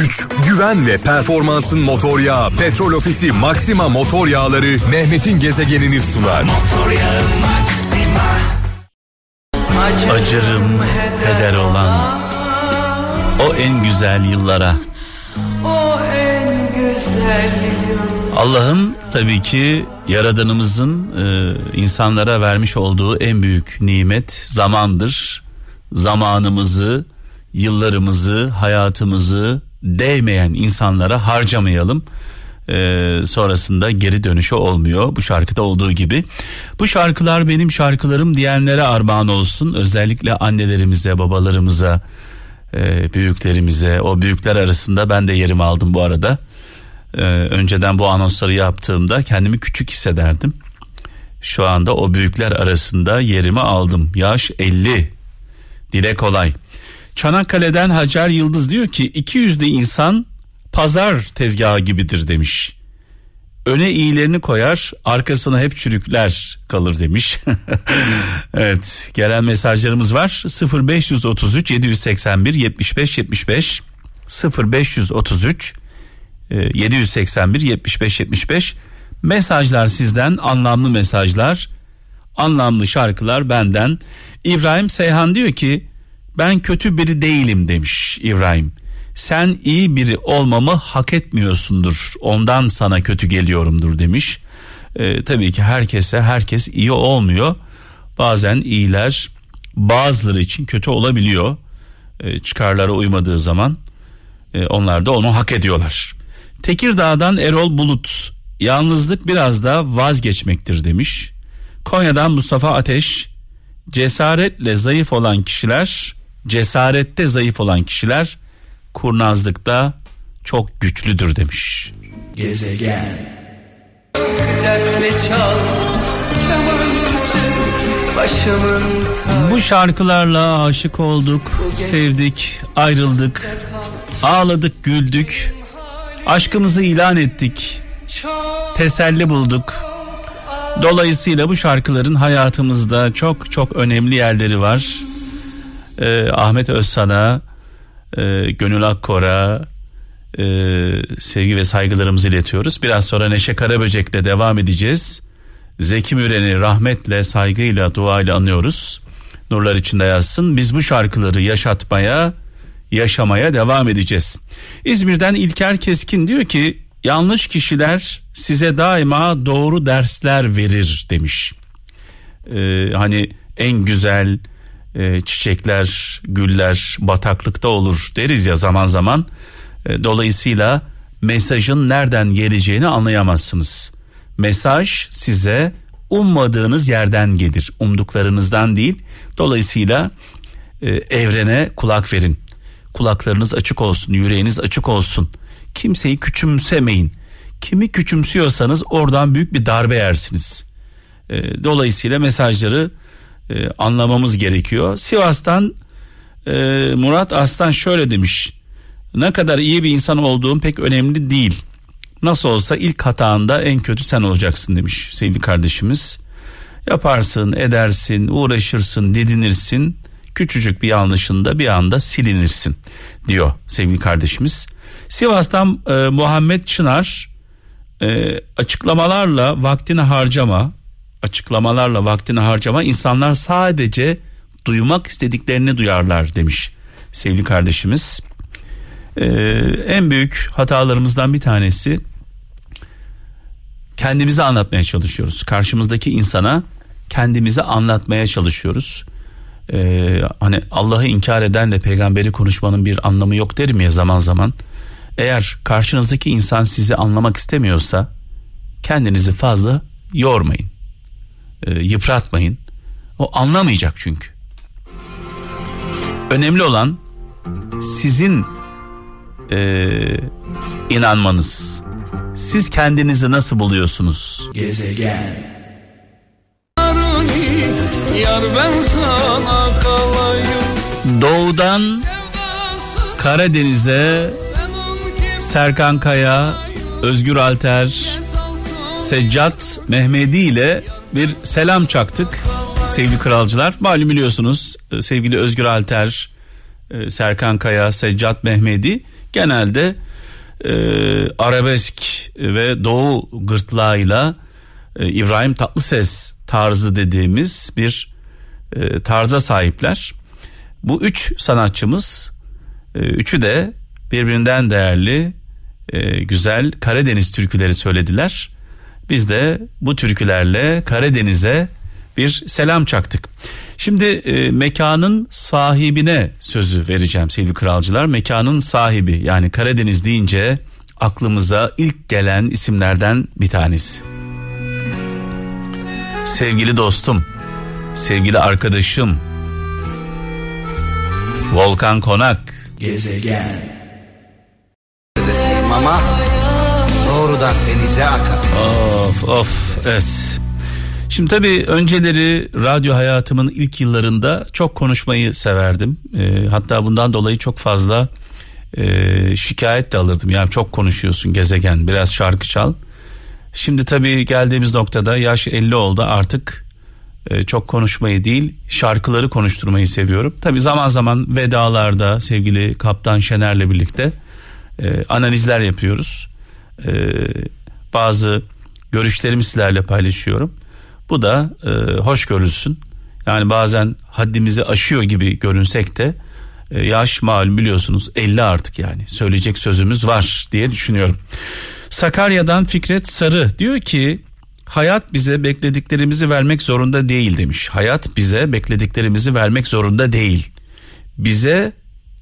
güç, güven ve performansın motor yağı Petrol Ofisi Maxima Motor Yağları Mehmet'in gezegenini sunar. Acırım heder olan o en güzel yıllara. O en güzel Allah'ın tabii ki yaradanımızın e, insanlara vermiş olduğu en büyük nimet zamandır. Zamanımızı, yıllarımızı, hayatımızı değmeyen insanlara harcamayalım. E, sonrasında geri dönüşü olmuyor bu şarkıda olduğu gibi. Bu şarkılar benim şarkılarım diyenlere armağan olsun. Özellikle annelerimize, babalarımıza, e, büyüklerimize. O büyükler arasında ben de yerimi aldım bu arada. Ee, önceden bu anonsları yaptığımda kendimi küçük hissederdim. Şu anda o büyükler arasında yerimi aldım. Yaş 50. Dile kolay. Çanakkale'den Hacer Yıldız diyor ki 200'de insan pazar tezgahı gibidir demiş. Öne iyilerini koyar, arkasına hep çürükler kalır demiş. evet, gelen mesajlarımız var. 0533 781 75 75 0533 781 75 75 mesajlar sizden anlamlı mesajlar anlamlı şarkılar benden İbrahim Seyhan diyor ki ben kötü biri değilim demiş İbrahim. Sen iyi biri olmamı hak etmiyorsundur. Ondan sana kötü geliyorumdur demiş. Ee, tabii ki herkese herkes iyi olmuyor. Bazen iyiler bazıları için kötü olabiliyor. Ee, çıkarlara uymadığı zaman e, onlar da onu hak ediyorlar. Tekirdağ'dan Erol Bulut yalnızlık biraz da vazgeçmektir demiş. Konya'dan Mustafa Ateş cesaretle zayıf olan kişiler cesarette zayıf olan kişiler kurnazlıkta çok güçlüdür demiş. Gezegen Bu şarkılarla aşık olduk, sevdik, ayrıldık, ağladık, güldük. Aşkımızı ilan ettik. Teselli bulduk. Dolayısıyla bu şarkıların hayatımızda çok çok önemli yerleri var. Ee, Ahmet Özsan'a, e, Gönül Akkor'a e, sevgi ve saygılarımızı iletiyoruz. Biraz sonra Neşe Karaböcek'le devam edeceğiz. Zeki Müren'i rahmetle, saygıyla, duayla anıyoruz. Nurlar içinde yazsın. Biz bu şarkıları yaşatmaya, yaşamaya devam edeceğiz. İzmir'den İlker Keskin diyor ki yanlış kişiler size daima doğru dersler verir demiş. Ee, hani en güzel e, çiçekler, güller bataklıkta olur deriz ya zaman zaman. E, dolayısıyla mesajın nereden geleceğini anlayamazsınız. Mesaj size ummadığınız yerden gelir, umduklarınızdan değil. Dolayısıyla e, evrene kulak verin kulaklarınız açık olsun, yüreğiniz açık olsun. Kimseyi küçümsemeyin. Kimi küçümsüyorsanız oradan büyük bir darbe yersiniz. E, dolayısıyla mesajları e, anlamamız gerekiyor. Sivas'tan e, Murat Aslan şöyle demiş. Ne kadar iyi bir insan olduğum pek önemli değil. Nasıl olsa ilk hatanda en kötü sen olacaksın demiş sevgili kardeşimiz. Yaparsın, edersin, uğraşırsın, didinirsin küçücük bir yanlışında bir anda silinirsin diyor sevgili kardeşimiz. Sivas'tan e, Muhammed Çınar e, açıklamalarla vaktini harcama açıklamalarla vaktini harcama insanlar sadece duymak istediklerini duyarlar demiş sevgili kardeşimiz. E, en büyük hatalarımızdan bir tanesi kendimizi anlatmaya çalışıyoruz. Karşımızdaki insana kendimizi anlatmaya çalışıyoruz e, hani Allah'ı inkar eden de peygamberi konuşmanın bir anlamı yok derim ya zaman zaman. Eğer karşınızdaki insan sizi anlamak istemiyorsa kendinizi fazla yormayın. E, yıpratmayın. O anlamayacak çünkü. Önemli olan sizin e, inanmanız. Siz kendinizi nasıl buluyorsunuz? Gezegen Yar ben sana kalayım Doğudan Karadeniz'e Serkan Kaya, Özgür Alter, Seccat Mehmedi ile bir selam çaktık sevgili kralcılar. Malum biliyorsunuz sevgili Özgür Alter, Serkan Kaya, Seccat Mehmedi genelde e, arabesk ve doğu gırtlağıyla e, İbrahim Tatlıses tarzı dediğimiz bir e, tarza sahipler. Bu üç sanatçımız e, üçü de birbirinden değerli e, güzel Karadeniz türküleri söylediler. Biz de bu türkülerle Karadeniz'e bir selam çaktık. Şimdi e, mekanın sahibine sözü vereceğim sevgili kralcılar. Mekanın sahibi yani Karadeniz deyince aklımıza ilk gelen isimlerden bir tanesi. Sevgili dostum, sevgili arkadaşım Volkan Konak. Gezegen. Deseyim ama doğrudan denize akar. Of of evet. Şimdi tabii önceleri radyo hayatımın ilk yıllarında çok konuşmayı severdim. Ee, hatta bundan dolayı çok fazla e, şikayet de alırdım. Yani çok konuşuyorsun gezegen biraz şarkı çal. Şimdi tabii geldiğimiz noktada yaş 50 oldu artık e, çok konuşmayı değil şarkıları konuşturmayı seviyorum. Tabii zaman zaman vedalarda sevgili Kaptan Şener'le birlikte e, analizler yapıyoruz. E, bazı görüşlerimi sizlerle paylaşıyorum. Bu da e, hoş görülsün. Yani bazen haddimizi aşıyor gibi görünsek de e, yaş malum biliyorsunuz 50 artık yani söyleyecek sözümüz var diye düşünüyorum. Sakarya'dan Fikret Sarı diyor ki hayat bize beklediklerimizi vermek zorunda değil demiş. Hayat bize beklediklerimizi vermek zorunda değil. Bize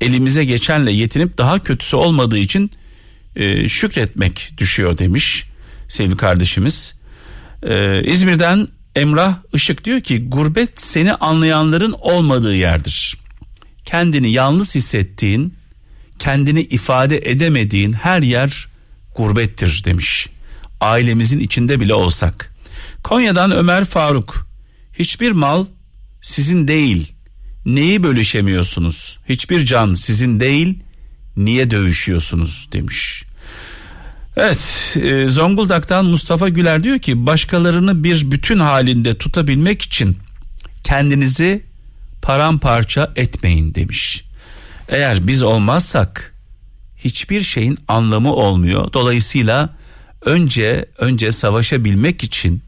elimize geçenle yetinip daha kötüsü olmadığı için e, şükretmek düşüyor demiş sevgili kardeşimiz. Ee, İzmir'den Emrah Işık diyor ki gurbet seni anlayanların olmadığı yerdir. Kendini yalnız hissettiğin, kendini ifade edemediğin her yer gurbettir demiş. Ailemizin içinde bile olsak. Konya'dan Ömer Faruk. Hiçbir mal sizin değil. Neyi bölüşemiyorsunuz? Hiçbir can sizin değil. Niye dövüşüyorsunuz demiş. Evet e, Zonguldak'tan Mustafa Güler diyor ki başkalarını bir bütün halinde tutabilmek için kendinizi paramparça etmeyin demiş. Eğer biz olmazsak hiçbir şeyin anlamı olmuyor. Dolayısıyla önce önce savaşabilmek için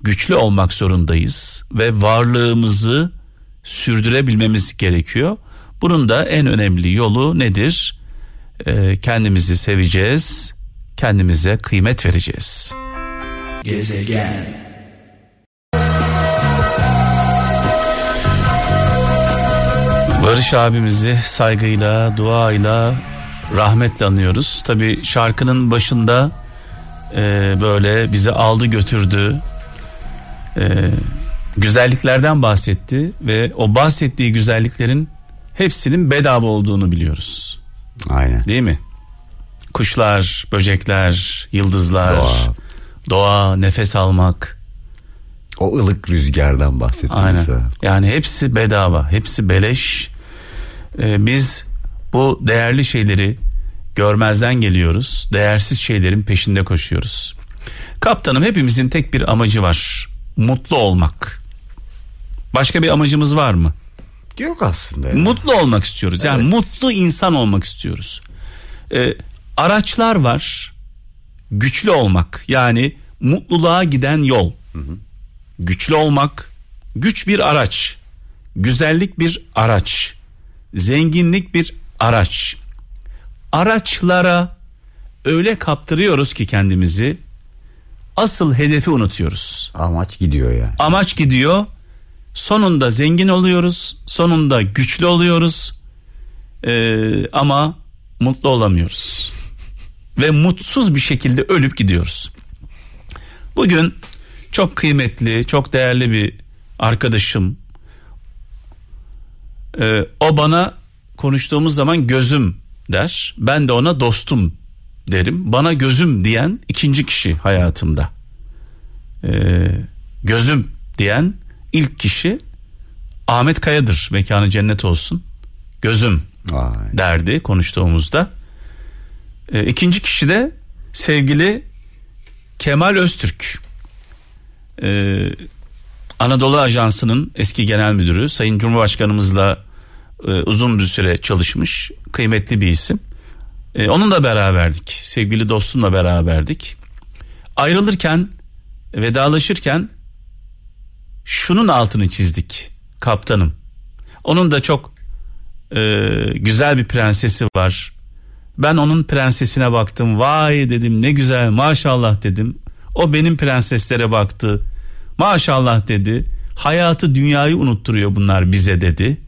güçlü olmak zorundayız ve varlığımızı sürdürebilmemiz gerekiyor. Bunun da en önemli yolu nedir? Ee, kendimizi seveceğiz, kendimize kıymet vereceğiz. Gezegen. Barış abimizi saygıyla, duayla, rahmetle anıyoruz. Tabi şarkının başında e, böyle bizi aldı götürdü. E, güzelliklerden bahsetti ve o bahsettiği güzelliklerin hepsinin bedava olduğunu biliyoruz. Aynen. Değil mi? Kuşlar, böcekler, yıldızlar, doğa, Doğa. nefes almak. O ılık rüzgardan bahsettim Aynen. mesela. Yani hepsi bedava, hepsi beleş. Ee, biz bu değerli şeyleri görmezden geliyoruz. Değersiz şeylerin peşinde koşuyoruz. Kaptanım hepimizin tek bir amacı var. Mutlu olmak. Başka bir amacımız var mı? Yok aslında. ya. Mutlu olmak istiyoruz. Yani Evet. mutlu insan olmak istiyoruz. Ee, araçlar var. Güçlü olmak. Yani mutluluğa giden yol. Güçlü olmak. Güç bir araç. Güzellik bir araç. Zenginlik bir araç. Araçlara öyle kaptırıyoruz ki kendimizi asıl hedefi unutuyoruz. Amaç gidiyor yani. Amaç gidiyor. Sonunda zengin oluyoruz. Sonunda güçlü oluyoruz. Ee, ama mutlu olamıyoruz. Ve mutsuz bir şekilde ölüp gidiyoruz. Bugün çok kıymetli, çok değerli bir arkadaşım. Ee, o bana konuştuğumuz zaman gözüm der. Ben de ona dostum derim. Bana gözüm diyen ikinci kişi hayatımda. Ee, gözüm diyen ilk kişi Ahmet Kaya'dır. Mekanı cennet olsun. Gözüm Vay. derdi konuştuğumuzda. Ee, ikinci kişi de sevgili Kemal Öztürk. Ee, Anadolu Ajansı'nın eski genel müdürü Sayın Cumhurbaşkanımızla e, uzun bir süre çalışmış kıymetli bir isim. E, onunla beraberdik. Sevgili dostumla beraberdik. Ayrılırken, vedalaşırken şunun altını çizdik kaptanım. Onun da çok e, güzel bir prensesi var. Ben onun prensesine baktım. Vay dedim ne güzel maşallah dedim. O benim prenseslere baktı. Maşallah dedi. Hayatı dünyayı unutturuyor bunlar bize dedi.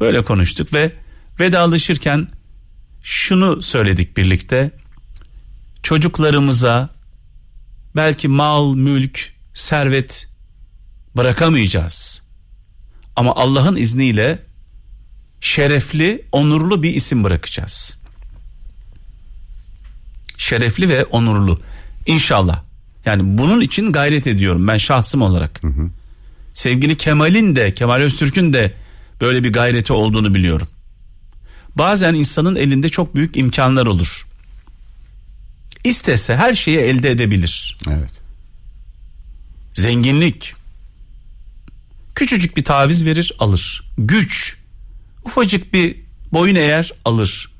Böyle konuştuk ve vedalaşırken şunu söyledik birlikte. Çocuklarımıza belki mal, mülk, servet bırakamayacağız. Ama Allah'ın izniyle şerefli, onurlu bir isim bırakacağız. Şerefli ve onurlu. İnşallah. Yani bunun için gayret ediyorum ben şahsım olarak. Hı hı. Sevgili Kemal'in de, Kemal Öztürk'ün de böyle bir gayreti olduğunu biliyorum. Bazen insanın elinde çok büyük imkanlar olur. İstese her şeyi elde edebilir. Evet. Zenginlik. Küçücük bir taviz verir alır. Güç. Ufacık bir boyun eğer alır.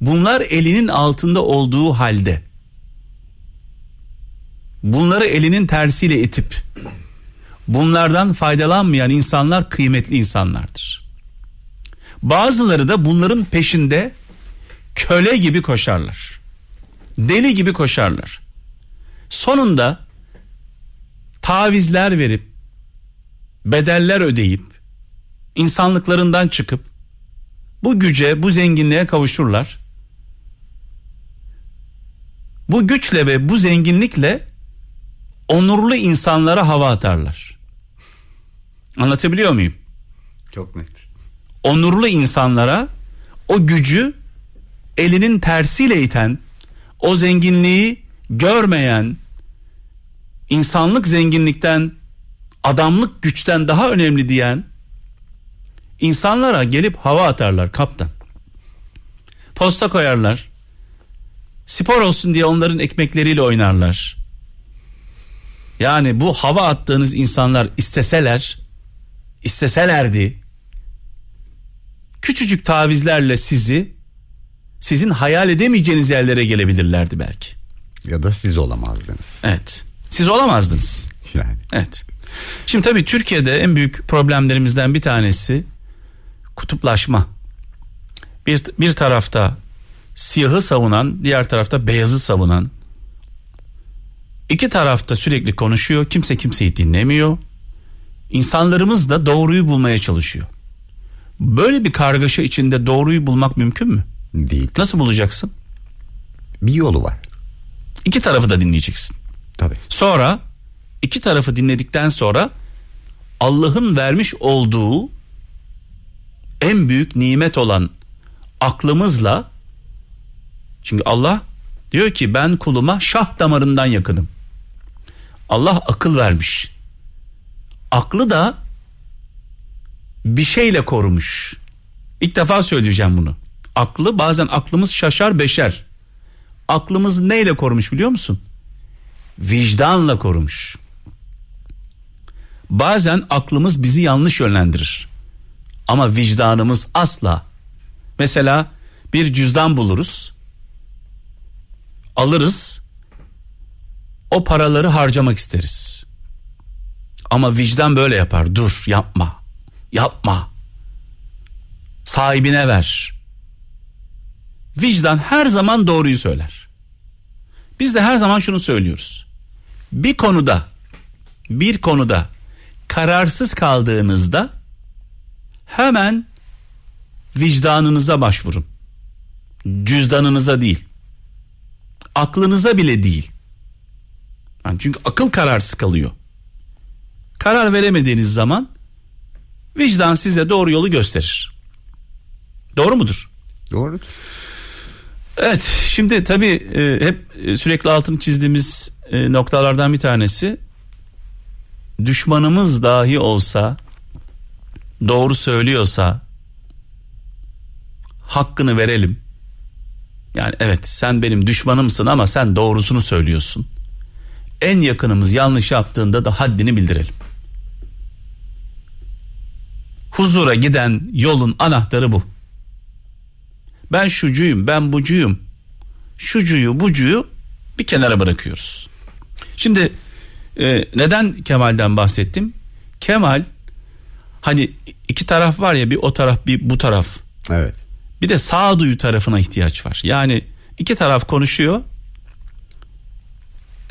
Bunlar elinin altında olduğu halde bunları elinin tersiyle itip bunlardan faydalanmayan insanlar kıymetli insanlardır. Bazıları da bunların peşinde köle gibi koşarlar. Deli gibi koşarlar. Sonunda tavizler verip bedeller ödeyip insanlıklarından çıkıp bu güce, bu zenginliğe kavuşurlar. Bu güçle ve bu zenginlikle onurlu insanlara hava atarlar. Anlatabiliyor muyum? Çok net. Onurlu insanlara o gücü elinin tersiyle iten, o zenginliği görmeyen, insanlık zenginlikten, adamlık güçten daha önemli diyen insanlara gelip hava atarlar kaptan. Posta koyarlar. Spor olsun diye onların ekmekleriyle oynarlar. Yani bu hava attığınız insanlar isteseler, isteselerdi küçücük tavizlerle sizi sizin hayal edemeyeceğiniz yerlere gelebilirlerdi belki. Ya da siz olamazdınız. Evet. Siz olamazdınız. Yani. Evet. Şimdi tabii Türkiye'de en büyük problemlerimizden bir tanesi kutuplaşma. Bir, bir tarafta siyahı savunan, diğer tarafta beyazı savunan. İki tarafta sürekli konuşuyor, kimse kimseyi dinlemiyor. İnsanlarımız da doğruyu bulmaya çalışıyor. Böyle bir kargaşa içinde doğruyu bulmak mümkün mü? Değil. Nasıl bulacaksın? Bir yolu var. İki tarafı da dinleyeceksin. Tabii. Sonra iki tarafı dinledikten sonra Allah'ın vermiş olduğu en büyük nimet olan aklımızla çünkü Allah diyor ki ben kuluma şah damarından yakınım. Allah akıl vermiş. Aklı da bir şeyle korumuş. İlk defa söyleyeceğim bunu. Aklı bazen aklımız şaşar beşer. Aklımız neyle korumuş biliyor musun? Vicdanla korumuş. Bazen aklımız bizi yanlış yönlendirir. Ama vicdanımız asla. Mesela bir cüzdan buluruz. Alırız. O paraları harcamak isteriz. Ama vicdan böyle yapar. Dur yapma. Yapma. Sahibine ver. Vicdan her zaman doğruyu söyler. Biz de her zaman şunu söylüyoruz. Bir konuda bir konuda kararsız kaldığınızda hemen vicdanınıza başvurun. Cüzdanınıza değil. Aklınıza bile değil. Yani çünkü akıl kararsız kalıyor. Karar veremediğiniz zaman vicdan size doğru yolu gösterir. Doğru mudur? Doğru. Evet şimdi tabii e, hep sürekli altını çizdiğimiz e, noktalardan bir tanesi düşmanımız dahi olsa doğru söylüyorsa hakkını verelim. Yani evet sen benim düşmanımsın ama sen doğrusunu söylüyorsun. En yakınımız yanlış yaptığında da haddini bildirelim. Huzura giden yolun anahtarı bu. Ben şucuyum, ben bucuyum. Şucuyu, bucuyu bir kenara bırakıyoruz. Şimdi e, neden Kemal'den bahsettim? Kemal hani iki taraf var ya bir o taraf bir bu taraf. Evet. Bir de sağduyu tarafına ihtiyaç var. Yani iki taraf konuşuyor.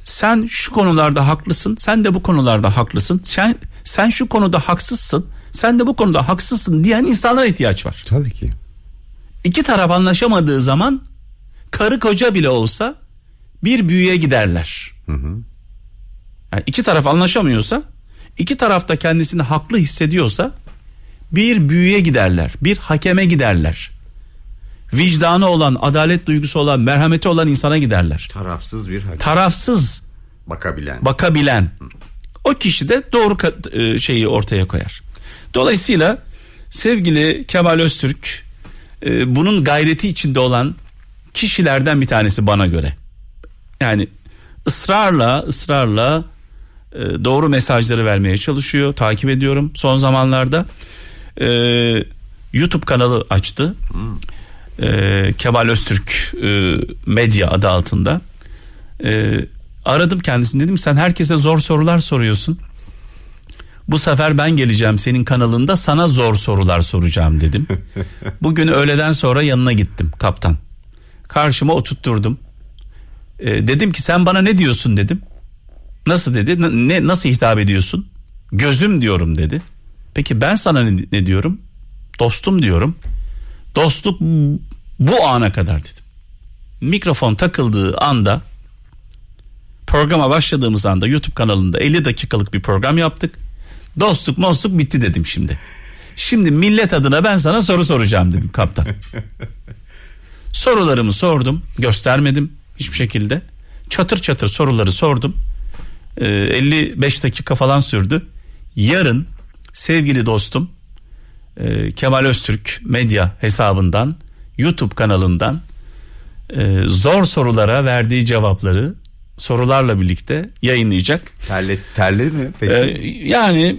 Sen şu konularda haklısın, sen de bu konularda haklısın. Sen sen şu konuda haksızsın, sen de bu konuda haksızsın diyen insanlara ihtiyaç var. Tabii ki. İki taraf anlaşamadığı zaman karı koca bile olsa bir büyüye giderler. Yani iki taraf anlaşamıyorsa, iki taraf da kendisini haklı hissediyorsa bir büyüye giderler, bir hakeme giderler. Vicdanı olan, adalet duygusu olan, merhameti olan insana giderler. Tarafsız bir hakim. Tarafsız Bakabilen. bakabilen o kişi de doğru e, şeyi ortaya koyar. Dolayısıyla sevgili Kemal Öztürk e, bunun gayreti içinde olan kişilerden bir tanesi bana göre. Yani ısrarla ısrarla e, doğru mesajları vermeye çalışıyor. Takip ediyorum son zamanlarda. E, YouTube kanalı açtı. E, Kemal Öztürk e, Medya adı altında. E, aradım kendisini dedim sen herkese zor sorular soruyorsun. Bu sefer ben geleceğim senin kanalında sana zor sorular soracağım dedim. Bugün öğleden sonra yanına gittim kaptan. Karşıma oturtturdum. E, dedim ki sen bana ne diyorsun dedim. Nasıl dedi? Ne nasıl hitap ediyorsun? Gözüm diyorum dedi. Peki ben sana ne, ne diyorum? Dostum diyorum. Dostluk bu ana kadar dedim. Mikrofon takıldığı anda programa başladığımız anda YouTube kanalında 50 dakikalık bir program yaptık. Dostluk mostluk bitti dedim şimdi. Şimdi millet adına ben sana soru soracağım dedim kaptan. Sorularımı sordum göstermedim hiçbir şekilde. Çatır çatır soruları sordum. Ee, 55 dakika falan sürdü. Yarın sevgili dostum e, Kemal Öztürk medya hesabından YouTube kanalından e, zor sorulara verdiği cevapları sorularla birlikte yayınlayacak. Terle, terli mi peki? Ee, yani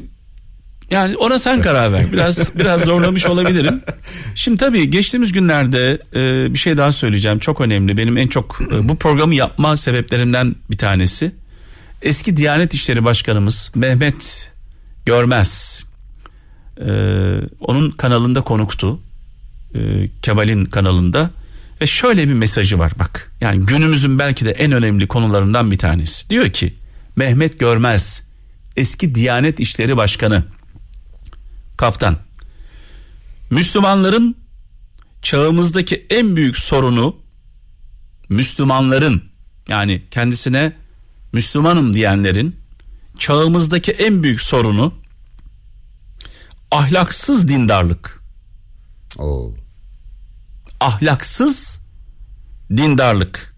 yani ona sen karar ver. Biraz biraz zorlamış olabilirim. Şimdi tabii geçtiğimiz günlerde e, bir şey daha söyleyeceğim. Çok önemli. Benim en çok e, bu programı yapma sebeplerimden bir tanesi. Eski Diyanet İşleri Başkanımız Mehmet Görmez. E, onun kanalında konuktu. E, Kemal'in kanalında. Ve şöyle bir mesajı var bak. Yani günümüzün belki de en önemli konularından bir tanesi. Diyor ki Mehmet Görmez eski Diyanet İşleri Başkanı kaptan Müslümanların çağımızdaki en büyük sorunu Müslümanların yani kendisine Müslümanım diyenlerin çağımızdaki en büyük sorunu ahlaksız dindarlık. Oo. Ahlaksız dindarlık.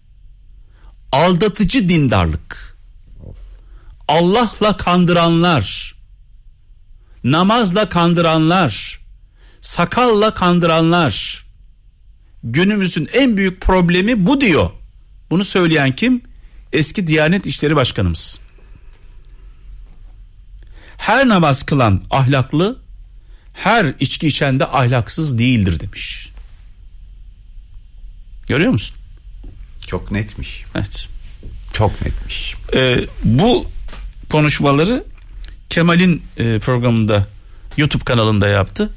Aldatıcı dindarlık. Allah'la kandıranlar. Namazla kandıranlar. Sakalla kandıranlar. Günümüzün en büyük problemi bu diyor. Bunu söyleyen kim? Eski Diyanet İşleri Başkanımız. Her namaz kılan ahlaklı, her içki içen de ahlaksız değildir demiş. Görüyor musun? Çok netmiş. Evet. Çok netmiş. Ee, bu konuşmaları Kemal'in e, programında YouTube kanalında yaptı.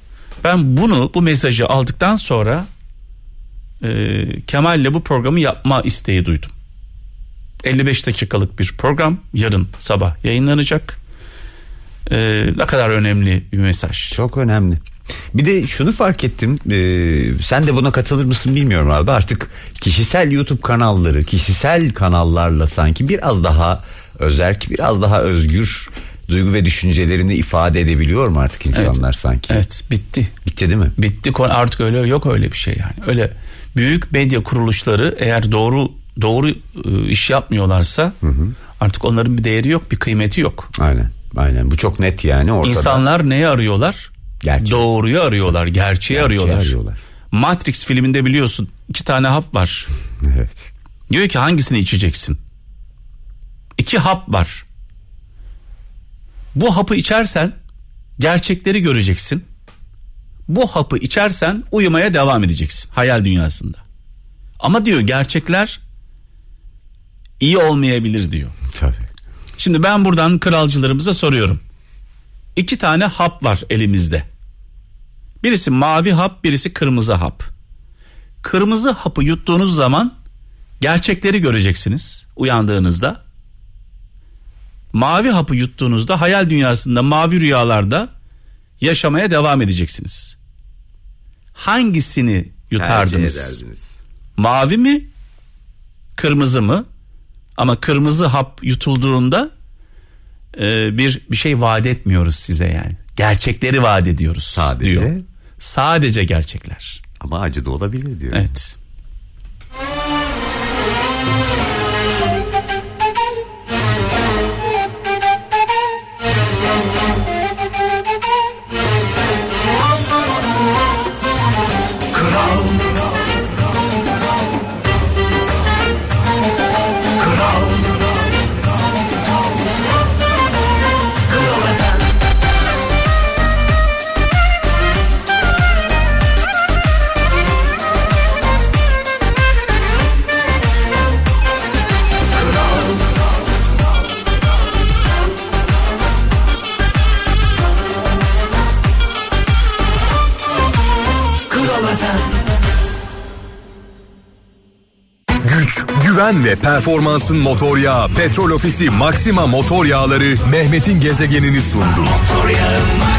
Ben bunu bu mesajı aldıktan sonra e, Kemal'le bu programı yapma isteği duydum. 55 dakikalık bir program yarın sabah yayınlanacak. E, ne kadar önemli bir mesaj. Çok önemli. Bir de şunu fark ettim. e, sen de buna katılır mısın bilmiyorum abi. Artık kişisel YouTube kanalları, kişisel kanallarla sanki biraz daha özerk, biraz daha özgür duygu ve düşüncelerini ifade edebiliyor mu artık insanlar sanki? Evet bitti. Bitti değil mi? Bitti artık öyle yok öyle bir şey yani. Öyle büyük medya kuruluşları eğer doğru doğru e, iş yapmıyorlarsa artık onların bir değeri yok, bir kıymeti yok. Aynen. Aynen. Bu çok net yani ortada. İnsanlar neyi arıyorlar? Gerçek. Doğruyu arıyorlar, gerçeği arıyorlar. arıyorlar. Matrix filminde biliyorsun iki tane hap var. Evet. Diyor ki hangisini içeceksin? İki hap var. Bu hapı içersen gerçekleri göreceksin. Bu hapı içersen uyumaya devam edeceksin hayal dünyasında. Ama diyor gerçekler iyi olmayabilir diyor. Tabii. Şimdi ben buradan kralcılarımıza soruyorum. İki tane hap var elimizde. Birisi mavi hap, birisi kırmızı hap. Kırmızı hapı yuttuğunuz zaman gerçekleri göreceksiniz uyandığınızda. Mavi hapı yuttuğunuzda hayal dünyasında mavi rüyalarda yaşamaya devam edeceksiniz. Hangisini yutardınız? Mavi mi? Kırmızı mı? Ama kırmızı hap yutulduğunda e, bir bir şey vaat etmiyoruz size yani. Gerçekleri vaat ediyoruz Sadece? diyor. Sadece gerçekler. Ama acı da olabilir diyor. Evet. Güven ve performansın motor yağı Petrol Ofisi Maxima Motor Yağları Mehmet'in gezegenini sundu. Motor yağı